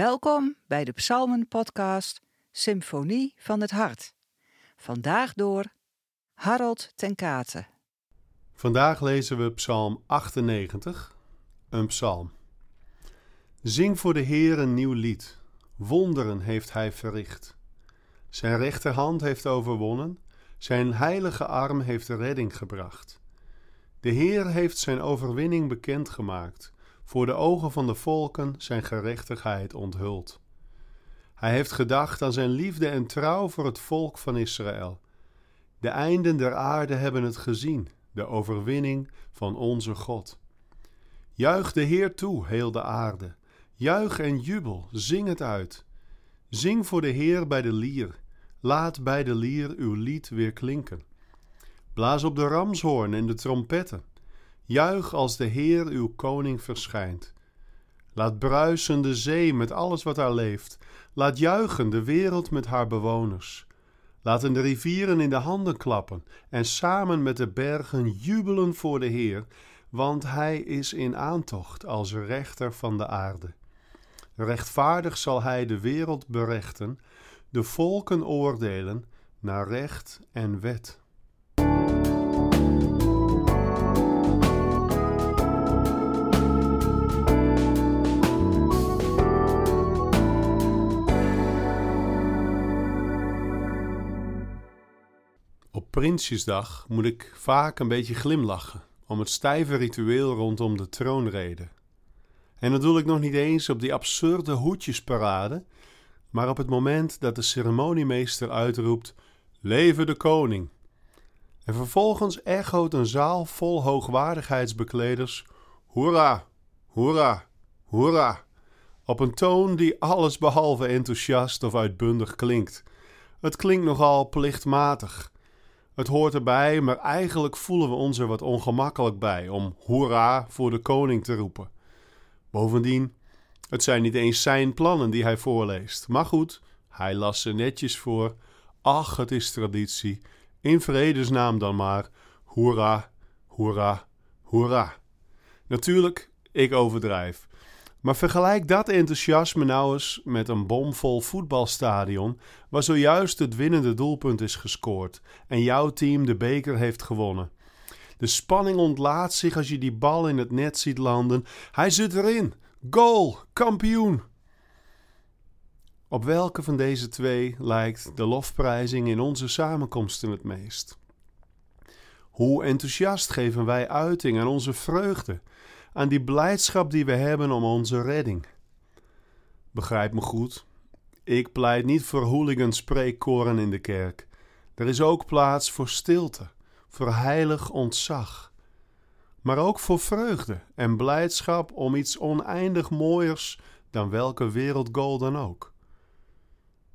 Welkom bij de Psalmen-podcast Symfonie van het Hart. Vandaag door Harold ten Kate. Vandaag lezen we Psalm 98, een psalm. Zing voor de Heer een nieuw lied. Wonderen heeft Hij verricht. Zijn rechterhand heeft overwonnen, zijn heilige arm heeft de redding gebracht. De Heer heeft zijn overwinning bekendgemaakt voor de ogen van de volken zijn gerechtigheid onthuld. Hij heeft gedacht aan zijn liefde en trouw voor het volk van Israël. De einden der aarde hebben het gezien, de overwinning van onze God. Juich de Heer toe, heel de aarde. Juich en jubel, zing het uit. Zing voor de Heer bij de lier. Laat bij de lier uw lied weer klinken. Blaas op de ramshoorn en de trompetten. Juich als de Heer uw koning verschijnt. Laat bruisen de zee met alles wat daar leeft. Laat juichen de wereld met haar bewoners. Laten de rivieren in de handen klappen en samen met de bergen jubelen voor de Heer, want Hij is in aantocht als rechter van de aarde. Rechtvaardig zal Hij de wereld berechten, de volken oordelen naar recht en wet. Prinsjesdag moet ik vaak een beetje glimlachen om het stijve ritueel rondom de troonrede. En dat doe ik nog niet eens op die absurde hoedjesparade, maar op het moment dat de ceremoniemeester uitroept: Leven de koning! En vervolgens echoot een zaal vol hoogwaardigheidsbekleders: Hoera, hoera, hoera! Op een toon die alles behalve enthousiast of uitbundig klinkt. Het klinkt nogal plichtmatig het hoort erbij, maar eigenlijk voelen we ons er wat ongemakkelijk bij om hoera voor de koning te roepen. Bovendien, het zijn niet eens zijn plannen die hij voorleest. Maar goed, hij las ze netjes voor. Ach, het is traditie. In vredesnaam dan maar. Hoera, hoera, hoera. Natuurlijk, ik overdrijf. Maar vergelijk dat enthousiasme nou eens met een bomvol voetbalstadion waar zojuist het winnende doelpunt is gescoord en jouw team de beker heeft gewonnen. De spanning ontlaat zich als je die bal in het net ziet landen. Hij zit erin. Goal, kampioen. Op welke van deze twee lijkt de lofprijzing in onze samenkomsten het meest? Hoe enthousiast geven wij uiting aan onze vreugde aan die blijdschap die we hebben om onze redding. Begrijp me goed, ik pleit niet voor hooligan spreekkoren in de kerk. Er is ook plaats voor stilte, voor heilig ontzag. Maar ook voor vreugde en blijdschap om iets oneindig mooiers dan welke wereldgoal dan ook.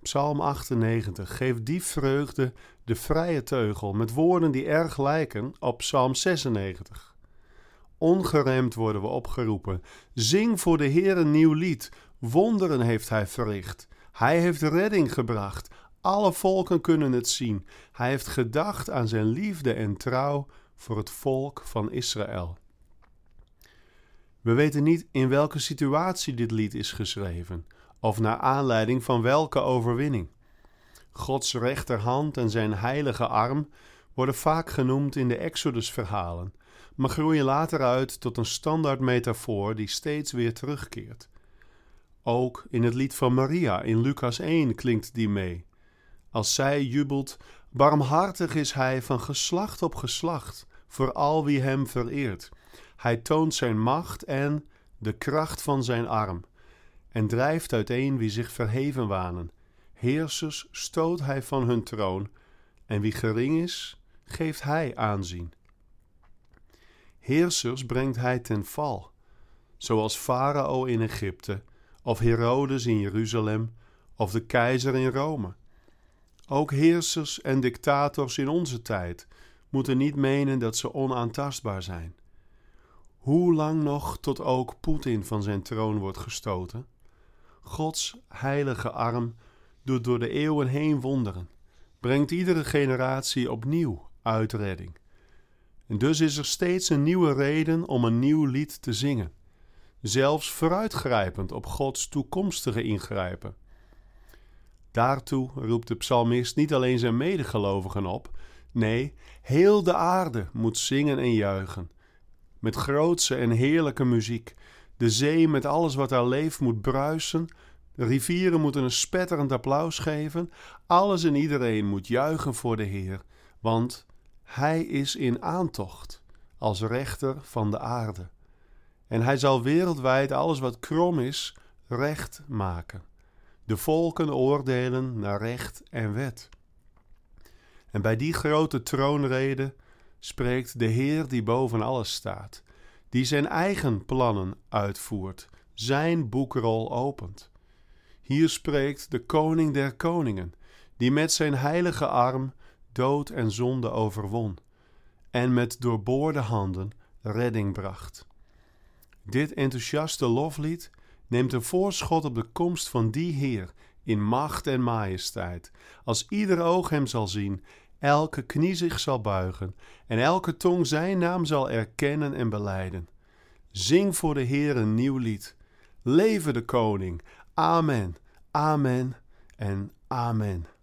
Psalm 98 geeft die vreugde de vrije teugel met woorden die erg lijken op Psalm 96. Ongeremd worden we opgeroepen. Zing voor de Heer een nieuw lied. Wonderen heeft Hij verricht. Hij heeft redding gebracht. Alle volken kunnen het zien. Hij heeft gedacht aan zijn liefde en trouw voor het volk van Israël. We weten niet in welke situatie dit lied is geschreven, of naar aanleiding van welke overwinning. Gods rechterhand en zijn heilige arm worden vaak genoemd in de Exodus-verhalen maar groeien later uit tot een standaard metafoor die steeds weer terugkeert. Ook in het lied van Maria in Lucas 1 klinkt die mee. Als zij jubelt, barmhartig is hij van geslacht op geslacht voor al wie hem vereert. Hij toont zijn macht en de kracht van zijn arm en drijft uiteen wie zich verheven wanen. Heersers stoot hij van hun troon en wie gering is, geeft hij aanzien. Heersers brengt hij ten val, zoals Farao in Egypte, of Herodes in Jeruzalem, of de keizer in Rome. Ook heersers en dictators in onze tijd moeten niet menen dat ze onaantastbaar zijn. Hoe lang nog tot ook Poetin van zijn troon wordt gestoten? Gods heilige arm doet door de eeuwen heen wonderen, brengt iedere generatie opnieuw uitredding. En dus is er steeds een nieuwe reden om een nieuw lied te zingen. zelfs vooruitgrijpend op Gods toekomstige ingrijpen. Daartoe roept de psalmist niet alleen zijn medegelovigen op, nee, heel de aarde moet zingen en juichen. Met grootse en heerlijke muziek. De zee met alles wat daar leeft moet bruisen. De rivieren moeten een spetterend applaus geven. Alles en iedereen moet juichen voor de Heer, want Hij is in aantocht als rechter van de aarde. En Hij zal wereldwijd alles wat krom is, recht maken de volken oordelen naar recht en wet. En bij die grote troonrede spreekt de Heer die boven alles staat, die zijn eigen plannen uitvoert, zijn boekrol opent. Hier spreekt de koning der koningen, die met zijn heilige arm dood en zonde overwon en met doorboorde handen redding bracht. Dit enthousiaste loflied neemt een voorschot op de komst van die Heer in macht en majesteit, als ieder oog hem zal zien, elke knie zich zal buigen en elke tong zijn naam zal erkennen en beleiden. Zing voor de Heer een nieuw lied. Leven de koning. Amen, amen en amen.